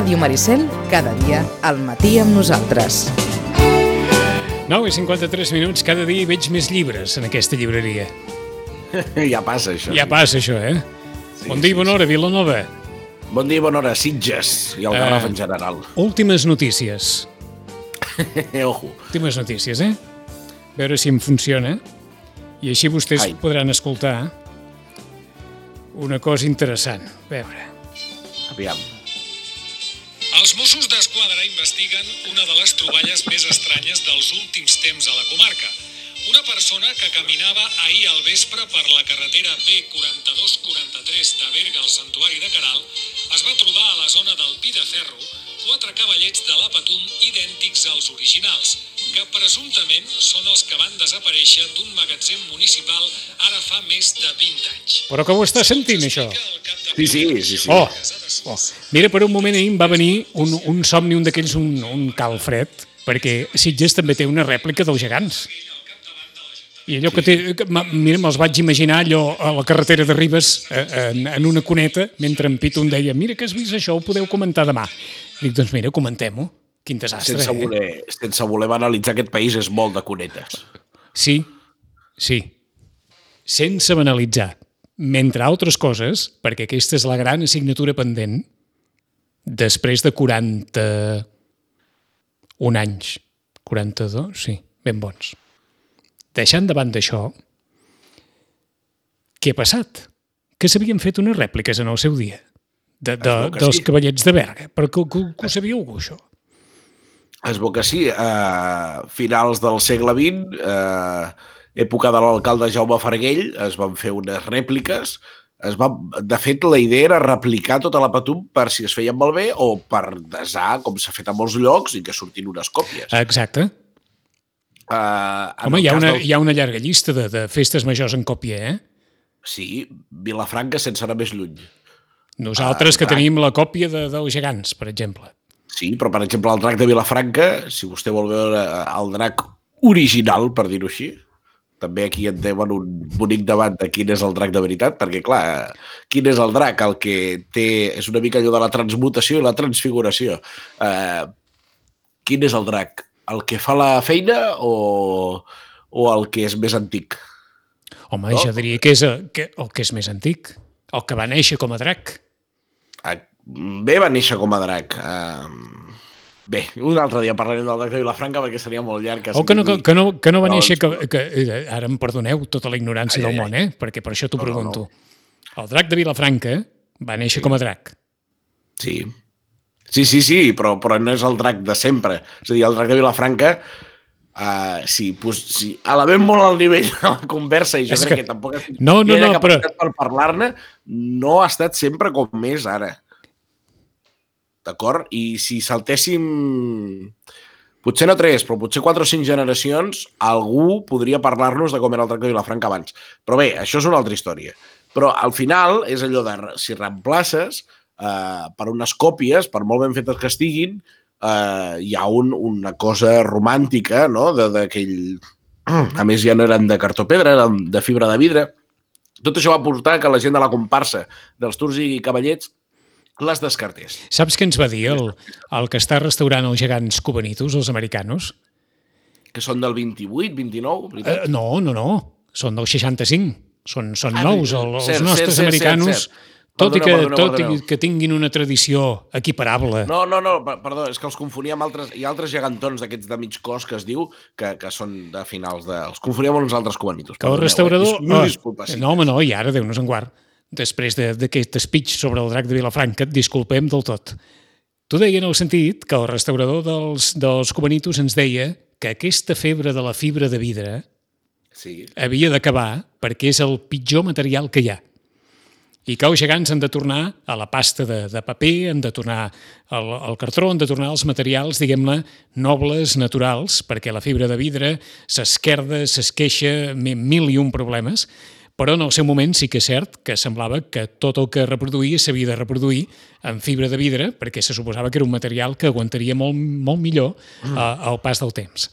Ràdio Maricel, cada dia al matí amb nosaltres. 9 i 53 minuts, cada dia veig més llibres en aquesta llibreria. ja passa, això. Ja passa això, eh? Sí, bon dia i sí, bona hora, Vilanova. Bon dia i bona hora, Sitges i el Eh. Garraf en general. Últimes notícies. Ojo. Últimes notícies, eh? A veure si em funciona. I així vostès Ai. podran escoltar una cosa interessant. A veure. Aviam. Els Mossos d'Esquadra investiguen una de les troballes més estranyes dels últims temps a la comarca. Una persona que caminava ahir al vespre per la carretera B4243 de Berga al Santuari de Caral es va trobar a la zona del Pi de Ferro quatre cavallets de la Patum idèntics als originals, que presumptament són els que van desaparèixer d'un magatzem municipal ara fa més de 20 anys. Però que ho està sentint, això? Sí, sí, sí, sí. Oh, oh. Mira, per un moment ahir em va venir un, un somni, un d'aquells, un, un calfred, perquè Sitges també té una rèplica dels gegants. I allò que té... Que, mira, me'ls vaig imaginar allò a la carretera de Ribes, eh, en, en una cuneta, mentre en Pitu em deia mira que has vist això, ho podeu comentar demà. Dic, doncs mira, comentem-ho. Quin desastre, Sense eh? voler, sense voler banalitzar aquest país és molt de cunetes. Sí, sí. Sense banalitzar. Mentre altres coses, perquè aquesta és la gran assignatura pendent, després de 41 anys, 42, sí, ben bons. Deixant de banda això, què ha passat? Que s'havien fet unes rèpliques en el seu dia de, de, que dels sí. cavallets de Berga. Però que, que, que ho sabia algú, això? Es veu que sí, a finals del segle XX, eh, època de l'alcalde Jaume Farguell, es van fer unes rèpliques. Es va, de fet, la idea era replicar tota la Patum per si es feien malbé o per desar, com s'ha fet a molts llocs, i que sortin unes còpies. Exacte. En Home, hi ha, una, del- hi ha una llarga llista de, de festes majors en còpia, eh? Sí, Vilafranca sense anar més lluny. Nosaltres Ah, que tenim la còpia de, dels gegants, per exemple. Sí, però per exemple el drac de Vilafranca, si vostè vol veure el drac original, per dir-ho així, també aquí en deuen un bonic debat de quin és el drac de veritat, perquè clar, quin és el drac? El que té, és una mica allò de la transmutació i la transfiguració. Eh, quin és el drac? El que fa la feina o, o el que és més antic? Home, No. jo diria que és el que, el que és més antic, el que va néixer com a drac. Ah, Bé va néixer com a drac. Uh, bé, un altre dia parlarem del drac de Vilafranca perquè seria molt llarg. O que no, que, que no, que no va No, néixer... Que, doncs- que, eh, ara em perdoneu tota la ignorància Ai, del ai, món, eh? Perquè per això t'ho No, no, pregunto. El drac de Vilafranca va néixer com a drac. Sí. Sí, sí, sí, però, però no és el drac de sempre. És a dir, el drac de Vilafranca, uh, sí, pues, sí, elevem molt el nivell de la conversa i jo És crec que- que, tampoc és, No, no, no, capacitat per parlar-ne, no ha estat sempre com és ara. D'acord? I si saltéssim potser no tres, però potser quatre o cinc generacions, algú podria parlar-nos de com era el drac de Vilafranca abans. Però bé, això és una altra història. Però al final és allò de si reemplaces eh, per unes còpies, per molt ben fetes que estiguin, eh, hi ha un, una cosa romàntica, no?, d'aquell... A més, ja no eren de cartó-pedra, eren de fibra de vidre. Tot això va portar que la gent de la comparsa dels Tours i Cavallets les descartés. Saps què ens va dir el, el que està restaurant els gegants cubanitos, els americanos? Que són del 28, 29, Eh, no, no, no. Són del 65. Són, són Ah, nous. El, els cert, nostres cert, cert, americanos, cert, cert. tot i que, Perdoneu, perdoneu, tot i que tinguin una tradició equiparable. No, no, no, per- perdó, és que els confonia amb altres... Hi ha altres gegantons d'aquests de mig cos que es diu que, que són de finals de... Els confonia amb uns altres cubanitos. Que el perdoneu, restaurador... Eh? Ah, disculpa, sí. No, home, no, i ara, Déu-nos en guard. Després de- d'aquest speech sobre el drac de Vilafranca, et disculpem del tot. Tu deia en el sentit que el restaurador dels, dels cubanitos ens deia que aquesta febre de la fibra de vidre Sí. havia d'acabar perquè és el pitjor material que hi ha. I que els gegants han de tornar a la pasta de, de paper, han de tornar al, al cartró, han de tornar als materials, diguem-ne, nobles, naturals, perquè la fibra de vidre s'esquerda, s'esqueixa, mi- mil i un problemes, però en el seu moment sí que és cert que semblava que tot el que reproduïa s'havia de reproduir en fibra de vidre, perquè se suposava que era un material que aguantaria molt, molt millor Mm. eh, al pas del temps.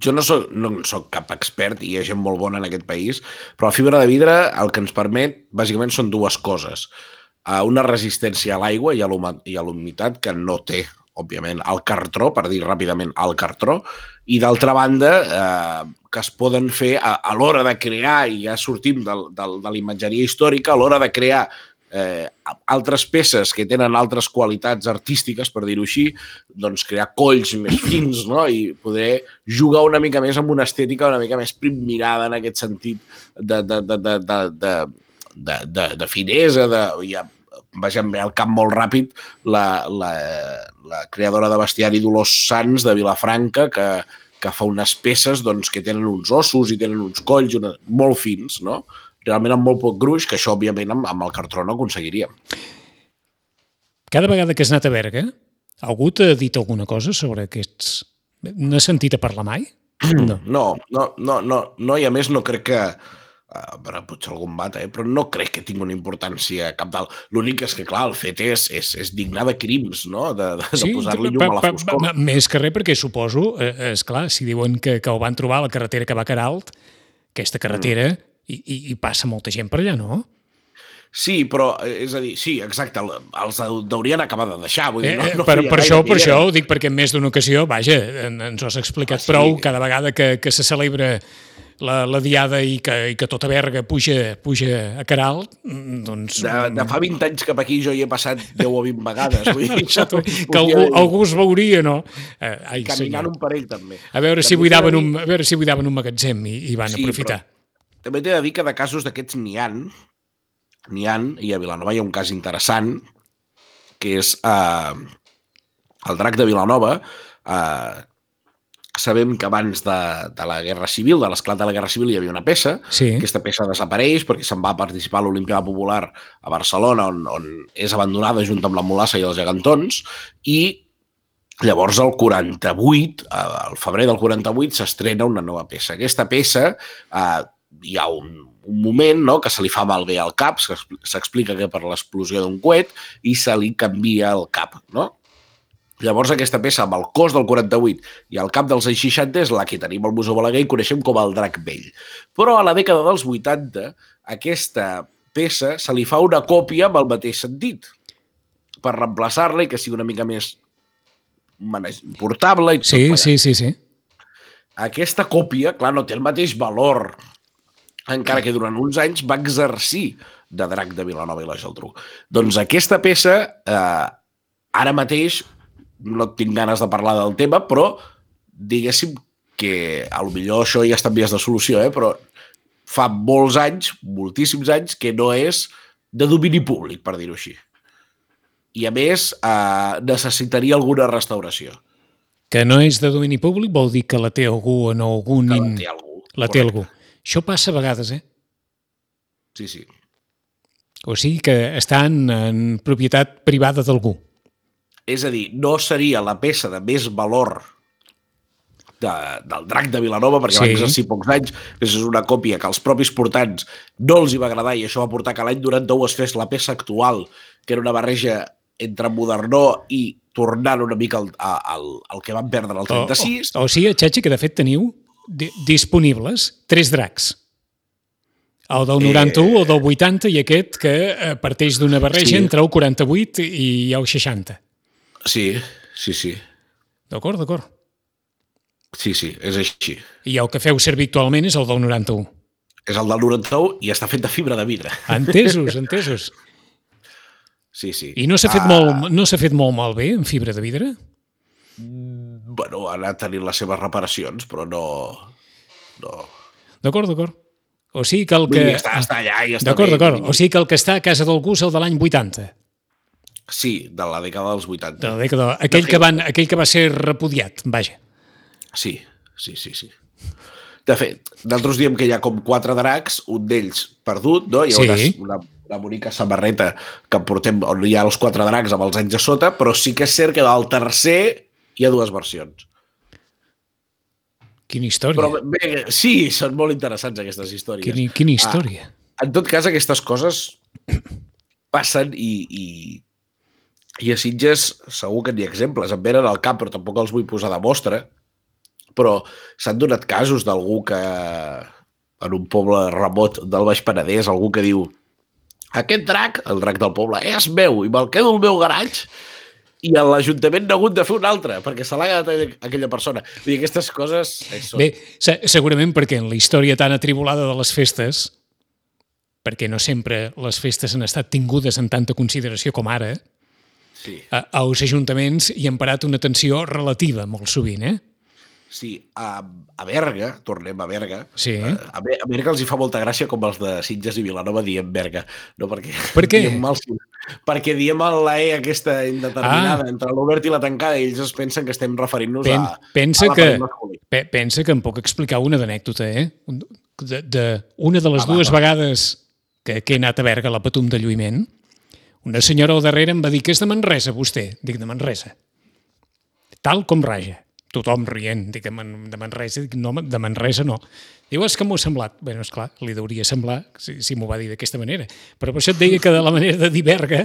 Jo no soc, no soc cap expert i hi ha gent molt bona en aquest país, però la fibra de vidre el que ens permet bàsicament són dues coses. uh, una resistència a l'aigua i a l'humitat que no té, òbviament, el cartró, per dir ràpidament el cartró, i d'altra banda, eh, que es poden fer a, a l'hora de crear, i ja sortim del, del, de la imatgeria històrica, a l'hora de crear eh, altres peces que tenen altres qualitats artístiques, per dir-ho així, doncs crear colls més fins, no? I poder jugar una mica més amb una estètica una mica més primmirada en aquest sentit de, de, de, de, de, de, de, de, de finesa, de, ja, bé al cap molt ràpid, la, la, la creadora de bestiari Dolors Sans de Vilafranca, que, que fa unes peces doncs, que tenen uns ossos i tenen uns colls una, molt fins, no? realment amb molt poc gruix, que això, òbviament, amb, amb el cartró no aconseguiríem. Cada vegada que has anat a Berga, algú t'ha dit alguna cosa sobre aquests... No has sentit a parlar mai? No. No, no, no, no, no i a més no crec que Uh, però potser algun bat, eh? però no crec que tingui una importància cap dalt. L'únic és que, clar, el fet és, és, és digne de crims, no? De, de, de posar-li llum a la foscor. pa, més que res perquè suposo, eh, és clar, si diuen que, que ho van trobar a la carretera que va a Caralt, aquesta carretera, mm. i, i, i passa molta gent per allà, no? Sí, però, eh, és a dir, sí, exacte, el- els haurien acabat de deixar. Vull dir, no, Eh, no per, feia per, gaire això, per això ho dic perquè en més d'una ocasió, vaja, en, ens ho has explicat Ah, sí. prou, cada vegada que, que se celebra la, la diada i que, i que tota Berga puja, puja a Caralt, mm, doncs... De, de fa 20 anys cap aquí jo hi he passat 10 o 20 vegades. Vull dir, que algú, algú es veuria, no? Eh, ai, Caminant senyor. un parell, també. A veure, si També buidaven t'he de un, dir- a veure si buidaven un magatzem i, i van Sí, aprofitar. També t'he de dir que de casos d'aquests n'hi han, n'hi han, i a Vilanova hi ha un cas interessant, que és eh, el drac de Vilanova. Eh, sabem que abans de, de la Guerra Civil, de l'esclat de la Guerra Civil, hi havia una peça. Sí. Aquesta peça desapareix perquè se'n va a participar a l'Olimpiada Popular a Barcelona, on, on és abandonada junt amb la Molassa i els gegantons, i Llavors, el 48, eh, al febrer del 48, s'estrena una nova peça. Aquesta peça, eh, hi ha un, un moment no, que se li fa malbé al cap, s'expl- s'explica que per l'explosió d'un coet, i se li canvia el cap. No? Llavors, aquesta peça, amb el cos del 48 i el cap dels anys 60, és la que tenim al Museu Balaguer i coneixem com el drac vell. Però a la dècada dels 80, aquesta peça se li fa una còpia amb el mateix sentit, per reemplaçar-la i que sigui una mica més portable i Sí, sí, sí, sí. Aquesta còpia, clar, no té el mateix valor, encara que durant uns anys va exercir de drac de Vilanova i la Geltrú. Doncs aquesta peça, eh, ara mateix, no tinc ganes de parlar del tema, però diguéssim que a lo millor això ja està en vies de solució, eh? però fa molts anys, moltíssims anys, que no és de domini públic, per dir-ho així. I a més, eh, necessitaria alguna restauració. Que no és de domini públic vol dir que la té algú en algun... Que in- la té algú. la té algú. Això passa a vegades, eh? Sí, sí. O sigui que està en, en propietat privada d'algú. És a dir, no seria la peça de més valor de, del drac de Vilanova, perquè sí. va exercir pocs anys, és una còpia que als propis portants no els hi va agradar i això va portar que l'any 91 es fes la peça actual, que era una barreja entre modernó i tornant una mica al, al, al que van perdre el 36. O, o, o sigui, Xachi, que de fet teniu di disponibles tres dracs. El del 91, eh... el del 80 i aquest que eh, parteix d'una barreja sí. entre el 48 i el 60. Sí, sí, sí. D'acord, d'acord. Sí, sí, és així. I el que feu servir actualment és el del 91. És el del 91 i està fet de fibra de vidre. Entesos, entesos. Sí, sí. I no s'ha fet, Ah, molt, no s'ha fet molt malbé en fibra de vidre? Bueno, ha anat tenint les seves reparacions, però no... no. D'acord, d'acord. O sigui que el Vull que... dir, està, està allà i està D'acord, d'acord. O sigui que el que està a casa d'algú és el de l'any 80. Sí, de la dècada dels 80. De la dècada, aquell, que van, aquell que va ser repudiat, vaja. Sí, sí, sí, sí. De fet, nosaltres diem que hi ha com quatre dracs, un d'ells perdut, no? Hi ha Sí. una, una, una bonica samarreta que portem on hi ha els quatre dracs amb els anys a sota, però sí que és cert que del tercer hi ha dues versions. Quina història. Però bé, sí, són molt interessants aquestes històries. Quina, quina història. En tot cas, aquestes coses passen i, i, i a Sitges segur que n'hi ha exemples. Em venen al cap, però tampoc els vull posar de mostra. Però s'han donat casos d'algú que en un poble remot del Baix Penedès, algú que diu aquest drac, el drac del poble, és meu i me'l quedo al meu garatge i l'Ajuntament n'ha hagut de fer un altre perquè se l'ha quedat aquella persona. Vull dir, aquestes coses... eh, Són... Bé, se segurament perquè en la història tan atribulada de les festes, perquè no sempre les festes han estat tingudes en tanta consideració com ara, Sí, a, als ajuntaments hi han parat una atenció relativa molt sovint, eh? sí. A, a Berga, tornem a Berga, Sí. eh, a, a Berga els hi fa molta gràcia com els de Sitges i Vilanova diem Berga. No, perquè, Per què? Diem mal, perquè diem la E aquesta indeterminada Ah. entre l'obert i la tancada i ells es pensen que estem referint-nos Pen, a, pensa, a que, pe, pensa que em puc explicar una d'anècdota, eh? De, de, una de les Va, va, dues va. vegades que, que he anat a Berga a la Patum de Lluïment, una senyora al darrere em va dir que és de Manresa, vostè. Dic, de Manresa. Tal com raja. Tothom rient. Dic, de, Man de Manresa. Dic, no, de Manresa no. Diu, és que m'ho ha semblat. Bé, esclar, li hauria semblar si, si m'ho va dir d'aquesta manera. Però per això et deia que de la manera de dir Berga,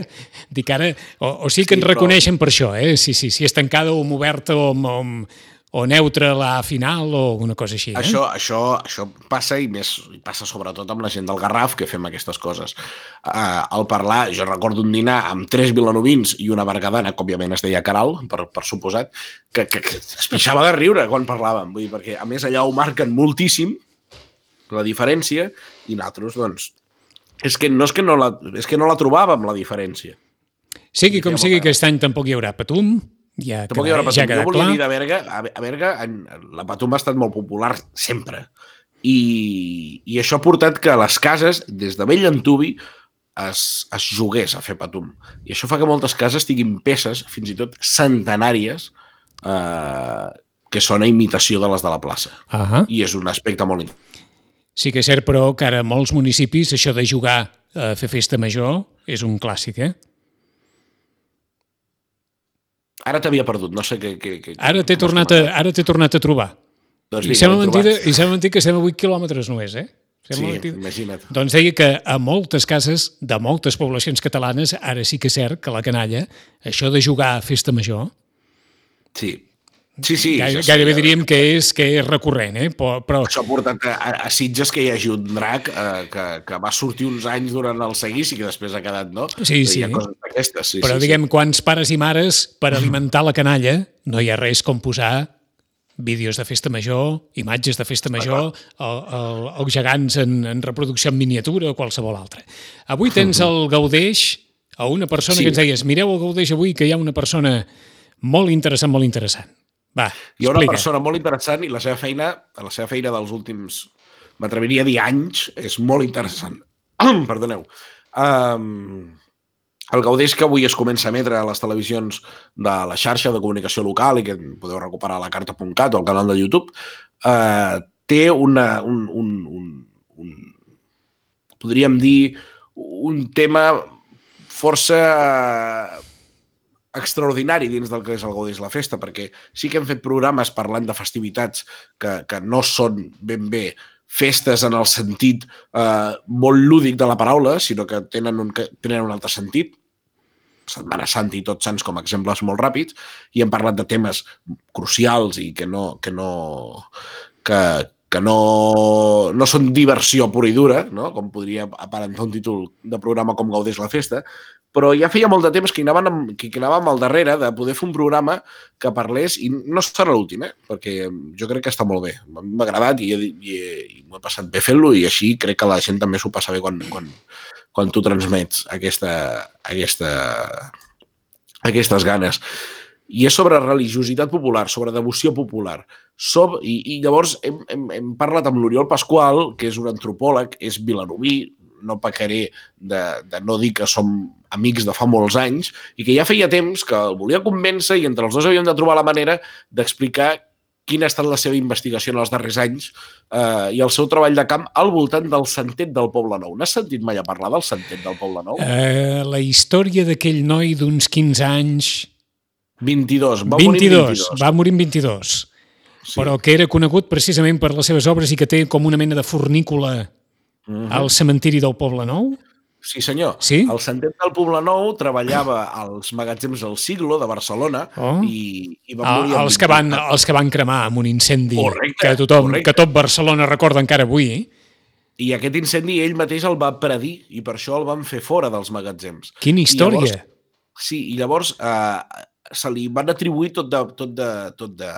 dic ara, o, o sí que Sí, ens però- reconeixen per això, eh? Si, si, si és tancada o oberta o, amb, o, amb, o neutra la final o una cosa així. Eh? Això, això, això passa i més i passa sobretot amb la gent del Garraf que fem aquestes coses. Uh, al parlar, jo recordo un dinar amb tres vilanovins i una bergadana, que òbviament es deia Caral, per, per suposat, que, que, que es pixava de riure quan parlàvem. Vull dir, perquè a més allà ho marquen moltíssim, la diferència, i nosaltres, doncs, és que no és que no la, és que no la trobàvem, la diferència. Sigui com sigui, que- aquest any tampoc hi haurà Patum, ja, Tampoc hi haurà Patum. ja jo volia clar. dir de Berga, a a Berga en, la Patum ha estat molt popular sempre. I, I això ha portat que a les cases, des de vell antubi, es, es jugués a fer Patum. I això fa que moltes cases tinguin peces, fins i tot centenàries, eh, que són a imitació de les de la plaça. Ah I és un aspecte molt. Sí que és cert, però, que ara a molts municipis això de jugar a fer festa major és un clàssic, eh? Ara t'havia perdut, no sé què... què, què Ara t'he tornat, a, ara tornat a trobar. Doncs I vinga, sembla, l'he mentida. I sembla mentida que estem a 8 quilòmetres només, eh? Sembla Sí, mentida. imagina't. Doncs deia que a moltes cases de moltes poblacions catalanes, ara sí que és cert que la canalla, això de jugar a festa major, Sí. Sí, sí. gaire, sí, gairebé ja- diríem que és, que és recurrent, eh? Però, però Això ha portat a, a, Sitges que hi hagi un drac eh, que, que va sortir uns anys durant el seguici i que després ha quedat, no? Sí, sí. Hi ha coses d'aquestes, sí, però sí, diguem, quants pares i mares per alimentar la canalla no hi ha res com posar vídeos de festa major, imatges de festa major, el, el, els gegants en, en reproducció en miniatura o qualsevol altra. Avui tens el Gaudeix a una persona Sí. que ens deies, mireu el Gaudeix avui que hi ha una persona molt interessant, molt interessant. Va, Hi ha una explica. persona molt interessant i la seva feina, la seva feina dels últims, m'atreviria a dir anys, és molt interessant. Perdoneu. Um, el Gaudeix que avui es comença a emetre a les televisions de la xarxa de comunicació local i que podeu recuperar a la carta.cat o al canal de YouTube, uh, té una, un, un, un, un, podríem dir, un tema força extraordinari dins del que és el Gaudeix la Festa, perquè sí que hem fet programes parlant de festivitats que, que no són ben bé festes en el sentit eh, molt lúdic de la paraula, sinó que tenen un, que tenen un altre sentit, Setmana Santa i Tots Sants com a exemples molt ràpids, i hem parlat de temes crucials i que no, que no, que, que no, no són diversió pura i dura, no? com podria aparentar un títol de programa com Gaudeix la Festa, però ja feia molt de temps que anàvem, que hi anàvem al darrere de poder fer un programa que parlés, i no serà l'últim, eh? perquè jo crec que està molt bé. M'ha agradat i, i, i m'ho he passat bé fent-lo i així crec que la gent també s'ho passa bé quan, quan, quan tu transmets aquesta, aquesta, aquestes ganes. I és sobre religiositat popular, sobre devoció popular. Sob, i, I llavors hem, hem, hem parlat amb l'Oriol Pasqual, que és un antropòleg, és vilanoví, no pecaré de, de no dir que som amics de fa molts anys, i que ja feia temps que el volia convèncer i entre els dos havíem de trobar la manera d'explicar quina ha estat la seva investigació en els darrers anys eh, i el seu treball de camp al voltant del Santet del Poble Nou. N'has sentit mai a parlar del Santet del Poble Nou? Eh, la història d'aquell noi d'uns 15 anys... 22. Va 22, morir amb 22. va morir amb 22. Sí. Però que era conegut precisament per les seves obres i que té com una mena de fornícula Mhm. al cementiri del Poble Nou. Sí, senyor. Sí? El Santet del Poble Nou treballava als magatzems del Siglo de Barcelona Oh. i, i va Ah, morir... amb els, que van, 24. els que van cremar amb un incendi Correcte, que, tothom, correcte. que tot Barcelona recorda encara avui. I aquest incendi ell mateix el va predir i per això el van fer fora dels magatzems. Quina I història! llavors, sí, i llavors eh, se li van atribuir tot de, tot de, tot de,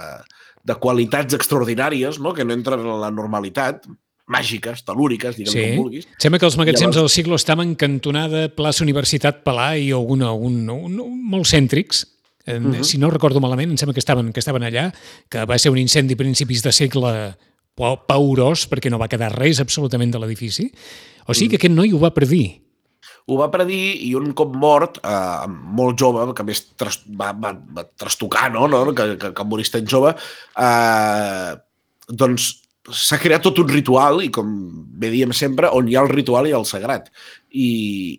de qualitats extraordinàries, no? que no entren en la normalitat, màgiques, telúriques, diguem Sí. com vulguis. Sembla que els magatzems Llavors- del siglo estaven cantonada plaça Universitat Palà i algun, un, un, un, molt cèntrics. Uh Mhm. -huh. Si no recordo malament, em sembla que estaven, que estaven allà, que va ser un incendi a principis de segle pa- paurós, perquè no va quedar res absolutament de l'edifici. O sigui que aquest noi ho va predir. Ho va predir i un cop mort, eh, molt jove, que més tras, va, va, va trastocar, no? no? Que, que, que morís tan jove, eh, doncs s'ha creat tot un ritual, i com bé diem sempre, on hi ha el ritual i el sagrat. I,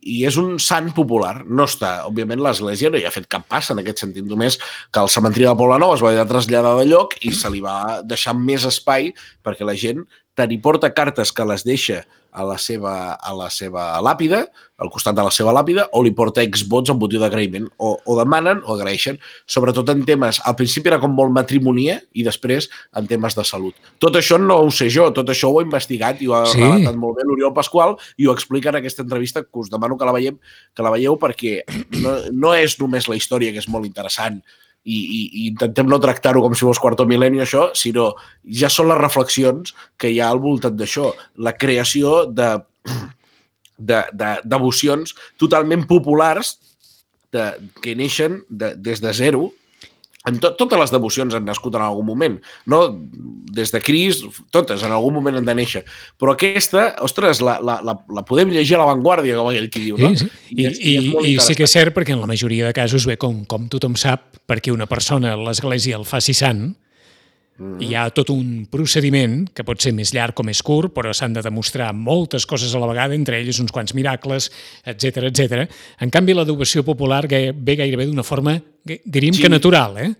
i és un sant popular. No està, òbviament, l'Església no hi ha fet cap pas en aquest sentit, només que el cementiri de Pobla Nou es va traslladar de lloc i se li va deixar més espai perquè la gent tant hi porta cartes que les deixa a la seva, a la seva làpida, al costat de la seva làpida, o li porta exvots amb motiu d'agraïment, o, o demanen o agraeixen, sobretot en temes, al principi era com molt matrimonia i després en temes de salut. Tot això no ho sé jo, tot això ho he investigat i ho ha Sí. sí. relatat molt bé l'Oriol Pasqual i ho explica en aquesta entrevista que us demano que la veieu, que la veieu perquè no, no és només la història que és molt interessant i, i, i intentem no tractar-ho com si fos quarto mil·lenni això, sinó ja són les reflexions que hi ha al voltant d'això. La creació de, de, de devocions totalment populars de, que neixen de, des de zero en tot, totes les devocions han nascut en algun moment, no? Des de Cris, totes en algun moment han de néixer. Però aquesta, ostres, la, la, la, la podem llegir a l'avantguàrdia, com aquell qui diu, no? Sí, sí. I, i, molt i sí que és cert perquè en la majoria de casos, bé, com, com tothom sap, perquè una persona a l'Església el faci sant, Mm. hi ha tot un procediment que pot ser més llarg o més curt, però s'han de demostrar moltes coses a la vegada, entre elles uns quants miracles, etc etc. En canvi, la devoció popular ve gairebé d'una forma, diríem Sí. que natural, eh?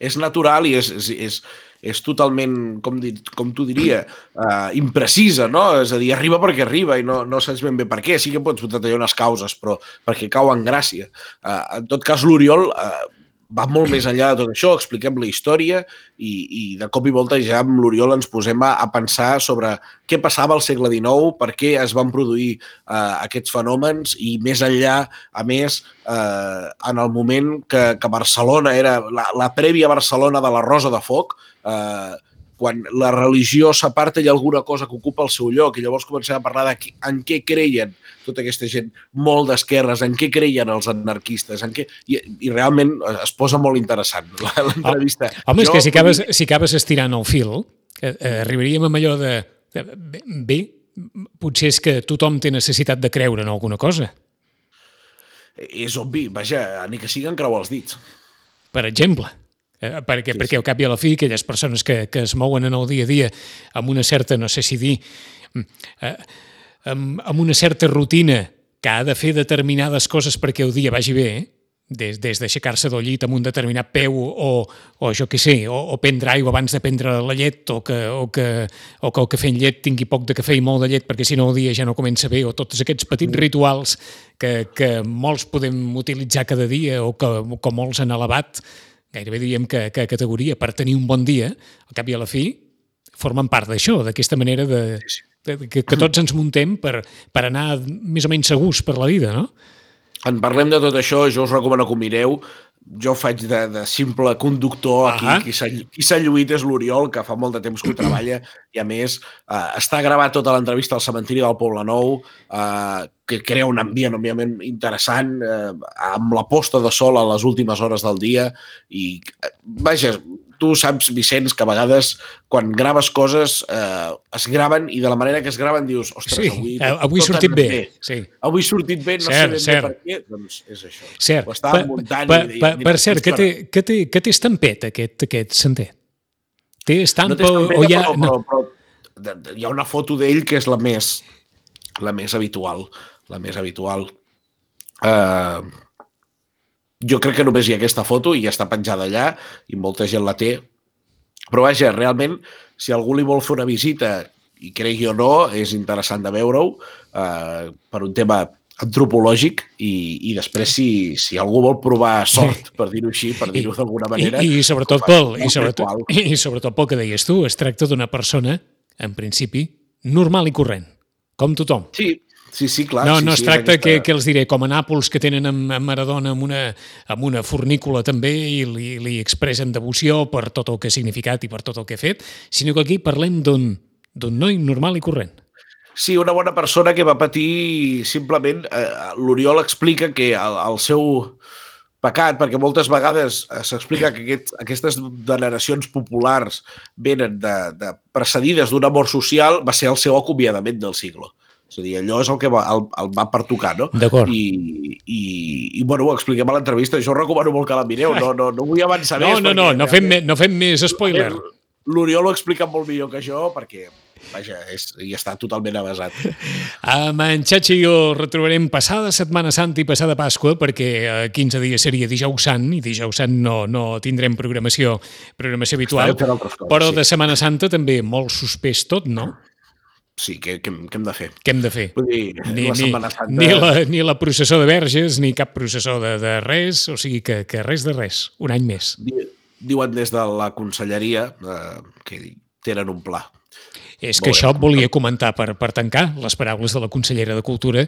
és natural i és, és, és, és totalment, com, di, com tu diria, uh, imprecisa, no? És a dir, arriba perquè arriba i no, no saps ben bé per què. Sí que pots detallar unes causes, però perquè cau en gràcia. Uh, en tot cas, l'Oriol uh, va molt més enllà de tot això, expliquem la història i, i de cop i volta ja amb l'Oriol ens posem a, a pensar sobre què passava al segle XIX, per què es van produir uh, aquests fenòmens i més enllà, a més, eh, en el moment que, que Barcelona era la, la prèvia Barcelona de la Rosa de Foc, eh, quan la religió s'aparta i hi ha alguna cosa que ocupa el seu lloc i llavors comencem a parlar de qui- en què creien tota aquesta gent molt d'esquerres, en què creien els anarquistes, en què... I, i realment es posa molt interessant l'entrevista. Home, és Jo, que si acabes, si acabes estirant el fil, eh, eh, arribaríem amb allò de, de... Bé, potser és que tothom té necessitat de creure en alguna cosa. És obvi, vaja, ni que siguen creuar els dits. per exemple. Eh, perquè, sí, perquè al cap i a la fi aquelles persones que, que es mouen en el dia a dia amb una certa, no sé si dir, mm, eh, amb, amb una certa rutina que ha de fer determinades coses perquè el dia vagi bé, des, des d'aixecar-se del llit amb un determinat peu o, o jo què sé, o, o prendre aigua abans de prendre la llet o que, o, que, o que el cafè en llet tingui poc de cafè i molt de llet perquè si no el dia ja no comença bé o tots aquests petits rituals que, que molts podem utilitzar cada dia o que, que molts han elevat gairebé diríem que, que categoria per tenir un bon dia, al cap i a la fi formen part d'això, d'aquesta manera de, de, que, que tots ens muntem per, per anar més o menys segurs per la vida, no? En parlem de tot això, jo us recomano que ho mireu. Jo faig de, de simple conductor aquí. Qui s'ha qui s'ha lluït és l'Oriol, que fa molt de temps que ho treballa, i a més eh, està gravat tota l'entrevista al cementiri del Poble Nou, eh, que crea un ambient, òbviament, interessant, eh, amb la posta de sol a les últimes hores del dia, i, eh, vaja, tu saps, Vicenç, que a vegades quan graves coses eh, es graven i de la manera que es graven dius, ostres, Sí, avui, eh, avui tot sortit bé. anat Sí. avui sortit bé, no Cert, sé ben bé cert. per què, doncs és això. Cert. Ho estava Per, muntant per, i deia, per, mira, per cert, que té, que, té, que té estampet, aquest, aquest sender? Té estampa no té estampeta, o hi ha... però, però, però de- hi ha una foto d'ell que és la més la més habitual. La més habitual. Uh, jo crec que només hi ha aquesta foto i ja està penjada allà i molta gent la té. Però vaja, realment, si algú li vol fer una visita, i cregui o no, és interessant de veure-ho uh, per un tema antropològic i, i després si, si algú vol provar sort, per dir-ho així, per dir-ho d'alguna I, manera... i, sobretot ho fa pel, i, sobretot. I sobretot pel que deies tu, es tracta d'una persona, en principi, normal i corrent. com tothom. Sí, sí, sí, clar. No, sí, no sí, es tracta aquesta... que, que els diré, com a Nàpols, que tenen en, en Maradona amb una, amb una fornícula també i li, li expressen devoció per tot el que ha significat i per tot el que ha fet, sinó que aquí parlem d'un noi normal i corrent. Sí, una bona persona que va patir simplement... Eh, L'Oriol explica que el, el seu pecat, perquè moltes vegades eh, s'explica que aquest, aquestes veneracions populars venen de, de precedides d'un amor social, va ser el seu acomiadament del siglo. És a dir, allò és el que va, el, el va pertocar, no? D'acord. I, i, I, bueno, ho expliquem a l'entrevista. Jo recomano molt que la mireu. No, no, no vull avançar No, més. no, no, perquè no fem, no fem més spoiler. L'Oriol ho explica molt millor que jo perquè, vaja, és, hi està totalment avasat. Amb en Xachi i jo retrobarem passada Setmana Santa i passada Pasqua, perquè eh, 15 dies seria dijous sant, i dijous sant no, no tindrem programació, programació habitual, coses, però sí. de Setmana Santa també molt suspès tot, no? Sí, què, què, què hem de fer? Què hem de fer? Vull dir, Ni, la ni, Setmana Santa... ni, la, ni la processó de verges, ni cap processó de, de res, o sigui que, que res de res, un any més. Di- Diuen des de la conselleria eh, que tenen un pla. És que això volia comentar per, per tancar les paraules de la consellera de Cultura,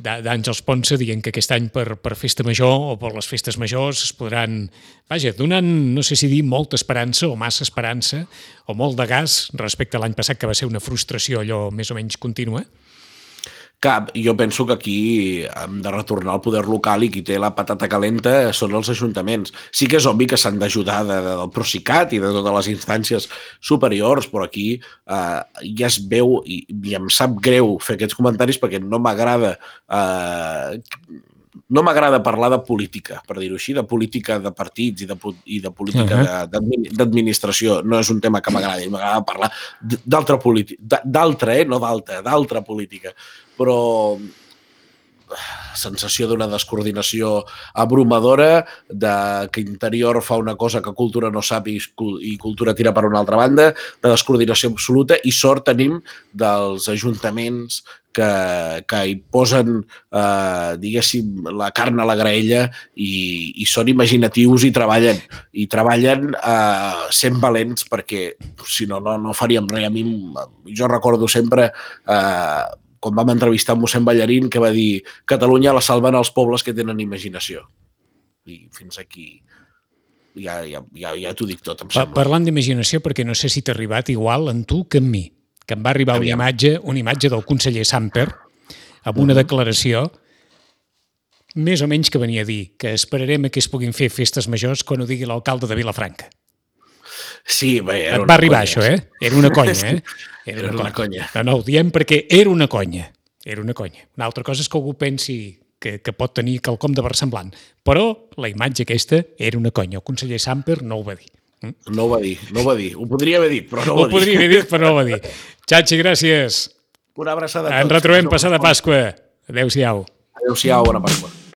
d'Àngels Ponsa, dient que aquest any per, per festa major o per les festes majors es podran, vaja, donant, no sé si dir molta esperança o massa esperança o molt de gas respecte a l'any passat, que va ser una frustració allò més o menys contínua. Cap, jo penso que aquí hem de retornar al poder local i qui té la patata calenta són els ajuntaments. Sí que és obvi que s'han d'ajudar de, de, del Procicat i de totes les instàncies superiors, però aquí eh, ja es veu i, i em sap greu fer aquests comentaris perquè no m'agrada eh, no m'agrada parlar de política, per dir-ho així, de política de partits i de, i de política de- d'admi- d'administració. No és un tema que m'agradi, m'agrada parlar d'altra política, d'altra, eh? no d'altra, d'altra política. Però sensació d'una descoordinació abrumadora, de que Interior fa una cosa que Cultura no sap i, i Cultura tira per una altra banda, de descoordinació absoluta, i sort tenim dels ajuntaments que, que hi posen, eh, diguéssim, la carn a la graella i, i són imaginatius i treballen. I treballen eh, sent valents perquè, si no, no, no faríem res. A mi, jo recordo sempre eh, quan vam entrevistar mossèn Ballarín que va dir Catalunya la salven els pobles que tenen imaginació. I fins aquí ja, ja, ja, ja t'ho dic tot, em sembla. Parlant d'imaginació, perquè no sé si t'ha arribat igual en tu que en mi, que em va arribar una Aviam. imatge, una imatge del conseller Samper amb una declaració més o menys que venia a dir que esperarem que es puguin fer festes majors quan ho digui l'alcalde de Vilafranca. Sí, bé, era Et una va arribar conya. això, eh? Era una conya, eh? Era una conya. No, no, ho diem perquè era una conya. Era una conya. Una altra cosa és que algú pensi que, que pot tenir quelcom de versemblant. Però la imatge aquesta era una conya. El conseller Samper no ho va dir. No ho va dir, no ho va dir. Ho podria haver dit, però no ho Ho va dir. podria haver dit, però no ho va dir. Xachi, gràcies. Una abraçada a tots. Ens retrobem No, passada Pasqua. Adéu-siau. Adéu-siau, bona Pasqua.